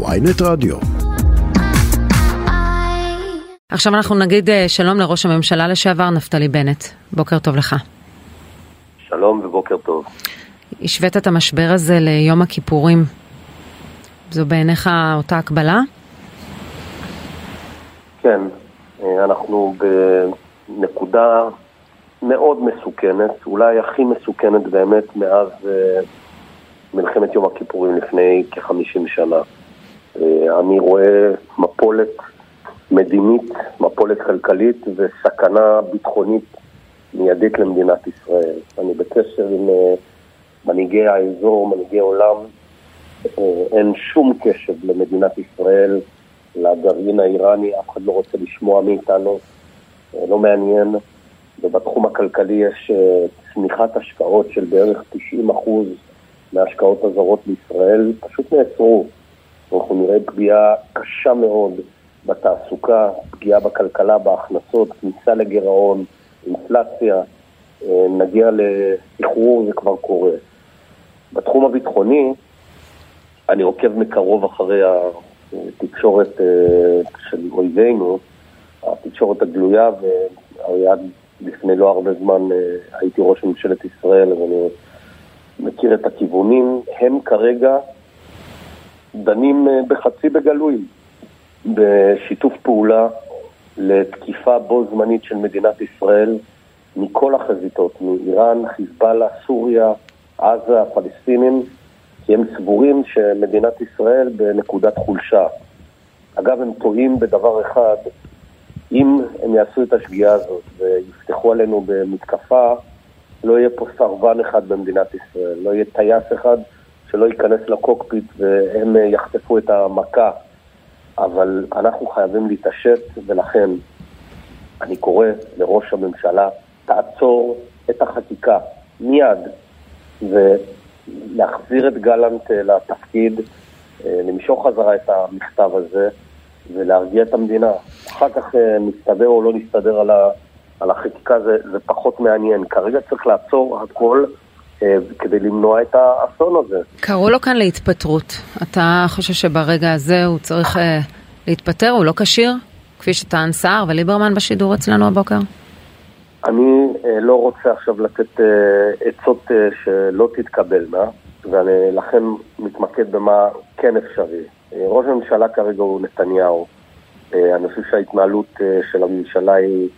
ויינט רדיו. עכשיו אנחנו נגיד אה, שלום לראש הממשלה לשעבר נפתלי בנט. בוקר טוב לך. שלום ובוקר טוב. השווית את המשבר הזה ליום הכיפורים. זו בעיניך אותה הקבלה? כן, אה, אנחנו בנקודה מאוד מסוכנת, אולי הכי מסוכנת באמת מאז אה, מלחמת יום הכיפורים לפני כ-50 שנה. אה, אני רואה מפולת מדינית, מפולת כלכלית וסכנה ביטחונית מיידית למדינת ישראל. אני בקשר עם מנהיגי האזור, מנהיגי עולם, אין שום קשב למדינת ישראל, לגרעין האיראני, אף אחד לא רוצה לשמוע מאיתנו, לא מעניין. ובתחום הכלכלי יש צמיחת השקעות של בערך 90% מההשקעות הזרות בישראל, פשוט נעצרו. אנחנו נראה פגיעה קשה מאוד בתעסוקה, פגיעה בכלכלה, בהכנסות, כניסה לגירעון, אינפלציה, נגיע לסחרור, זה כבר קורה. בתחום הביטחוני, אני עוקב מקרוב אחרי התקשורת של אויבינו, התקשורת הגלויה, ועד לפני לא הרבה זמן הייתי ראש ממשלת ישראל, אז אני מכיר את הכיוונים. הם כרגע דנים בחצי בגלוי, בשיתוף פעולה לתקיפה בו זמנית של מדינת ישראל מכל החזיתות, מאיראן, חיזבאללה, סוריה, עזה, הפלסטינים, כי הם סבורים שמדינת ישראל בנקודת חולשה. אגב, הם טועים בדבר אחד, אם הם יעשו את השגיאה הזאת ויפתחו עלינו במתקפה, לא יהיה פה סרבן אחד במדינת ישראל, לא יהיה טייס אחד שלא ייכנס לקוקפיט והם יחטפו את המכה. אבל אנחנו חייבים להתעשת, ולכן אני קורא לראש הממשלה, תעצור את החקיקה מיד, ולהחזיר את גלנט לתפקיד, למשוך חזרה את המכתב הזה, ולהרגיע את המדינה. אחר כך נסתדר או לא נסתדר על, החקיקה, זה, זה פחות מעניין. כרגע צריך לעצור הכל אה, כדי למנוע את האסון הזה. קראו לו כאן להתפטרות. אתה חושב שברגע הזה הוא צריך אה, להתפטר? הוא לא כשיר? כפי שטען סער וליברמן בשידור אצלנו הבוקר? אני אה, לא רוצה עכשיו לתת אה, עצות אה, שלא תתקבלנה, ואני לכן מתמקד במה כן אפשרי. ראש הממשלה כרגע הוא נתניהו. אני חושב שההתנהלות של הממשלה היא,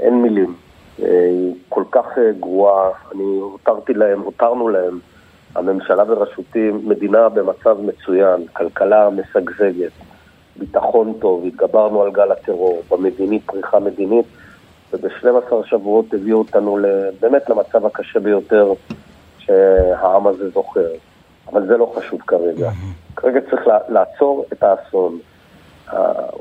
אין מילים, היא כל כך גרועה. אני הותרתי להם, הותרנו להם, הממשלה בראשותי, מדינה במצב מצוין, כלכלה משגשגת, ביטחון טוב, התגברנו על גל הטרור, במדינית, פריחה מדינית, וב-12 שבועות הביאו אותנו באמת למצב הקשה ביותר שהעם הזה זוכר. אבל זה לא חשוב כרגע. כרגע צריך לעצור את האסון.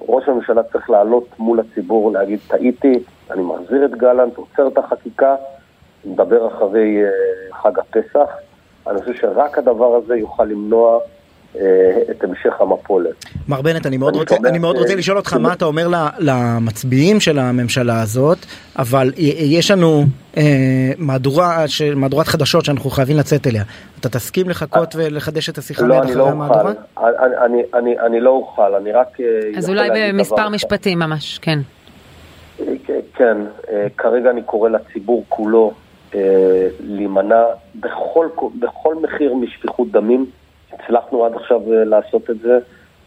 ראש הממשלה צריך לעלות מול הציבור, להגיד, טעיתי, אני מחזיר את גלנט, עוצר את החקיקה, נדבר אחרי חג הפסח. אני חושב שרק הדבר הזה יוכל למנוע את המשך המפולת. מר בנט, אני מאוד, רוצה, אני מאוד רוצה לשאול אותך מה אתה אומר למצביעים של הממשלה הזאת, אבל יש לנו אה, מהדורה, מהדורת חדשות שאנחנו חייבים לצאת אליה. אתה תסכים לחכות ולחדש את השיחה לא, מיד אחרי לא המהדורה? אני, אני, אני, אני לא אוכל, אני רק... אז אולי במספר משפטים ממש, כן. כן, כרגע אני קורא לציבור כולו להימנע בכל, בכל מחיר משפיכות דמים. הצלחנו עד עכשיו לעשות את זה.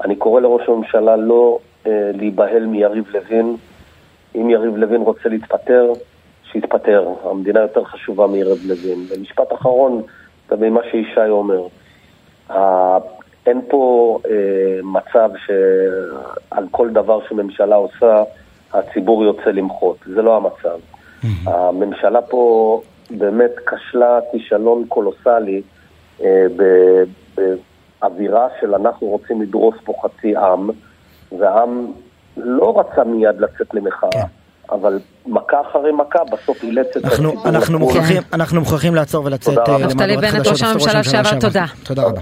אני קורא לראש הממשלה לא אה, להיבהל מיריב לוין. אם יריב לוין רוצה להתפטר, שיתפטר. המדינה יותר חשובה מיריב לוין. ומשפט אחרון, לגבי מה שישי אומר. אה, אין פה אה, מצב שעל כל דבר שממשלה עושה, הציבור יוצא למחות. זה לא המצב. הממשלה פה באמת כשלה כישלון קולוסלי אה, באווירה של אנחנו רוצים לדרוס פה חצי עם, והעם לא רצה מיד לצאת למחאה. כן. אבל מכה אחרי מכה, בסוף אילץ את הציבור. אנחנו מוכרחים לעצור ולצאת למהדורת חדשות. נפתלי בנט, ראש הממשלה לשעבר, תודה. תודה רבה.